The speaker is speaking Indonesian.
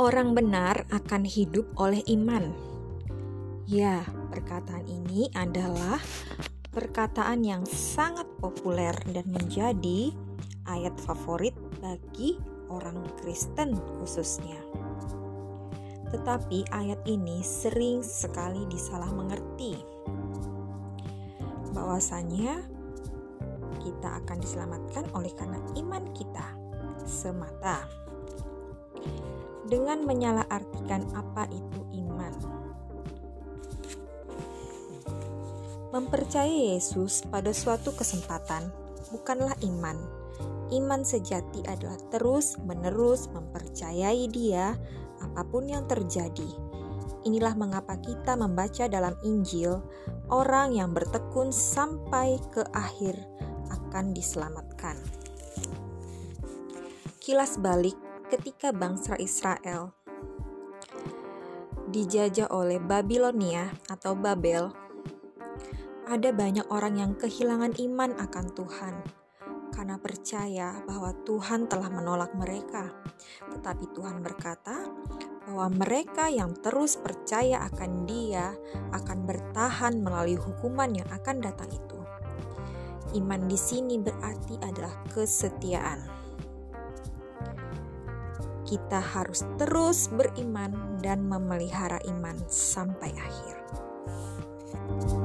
Orang benar akan hidup oleh iman. Ya, perkataan ini adalah perkataan yang sangat populer dan menjadi ayat favorit bagi orang Kristen khususnya. Tetapi ayat ini sering sekali disalah mengerti. Bahwasanya kita akan diselamatkan oleh karena iman kita semata. Dengan menyalahartikan apa itu iman. Mempercayai Yesus pada suatu kesempatan bukanlah iman, Iman sejati adalah terus-menerus mempercayai Dia apa pun yang terjadi. Inilah mengapa kita membaca dalam Injil, orang yang bertekun sampai ke akhir akan diselamatkan. Kilas balik ketika bangsa Israel dijajah oleh Babilonia atau Babel, ada banyak orang yang kehilangan iman akan Tuhan karena percaya bahwa Tuhan telah menolak mereka. Tetapi Tuhan berkata bahwa mereka yang terus percaya akan Dia akan bertahan melalui hukuman yang akan datang itu. Iman di sini berarti adalah kesetiaan kita harus terus beriman dan memelihara iman sampai akhir. thank you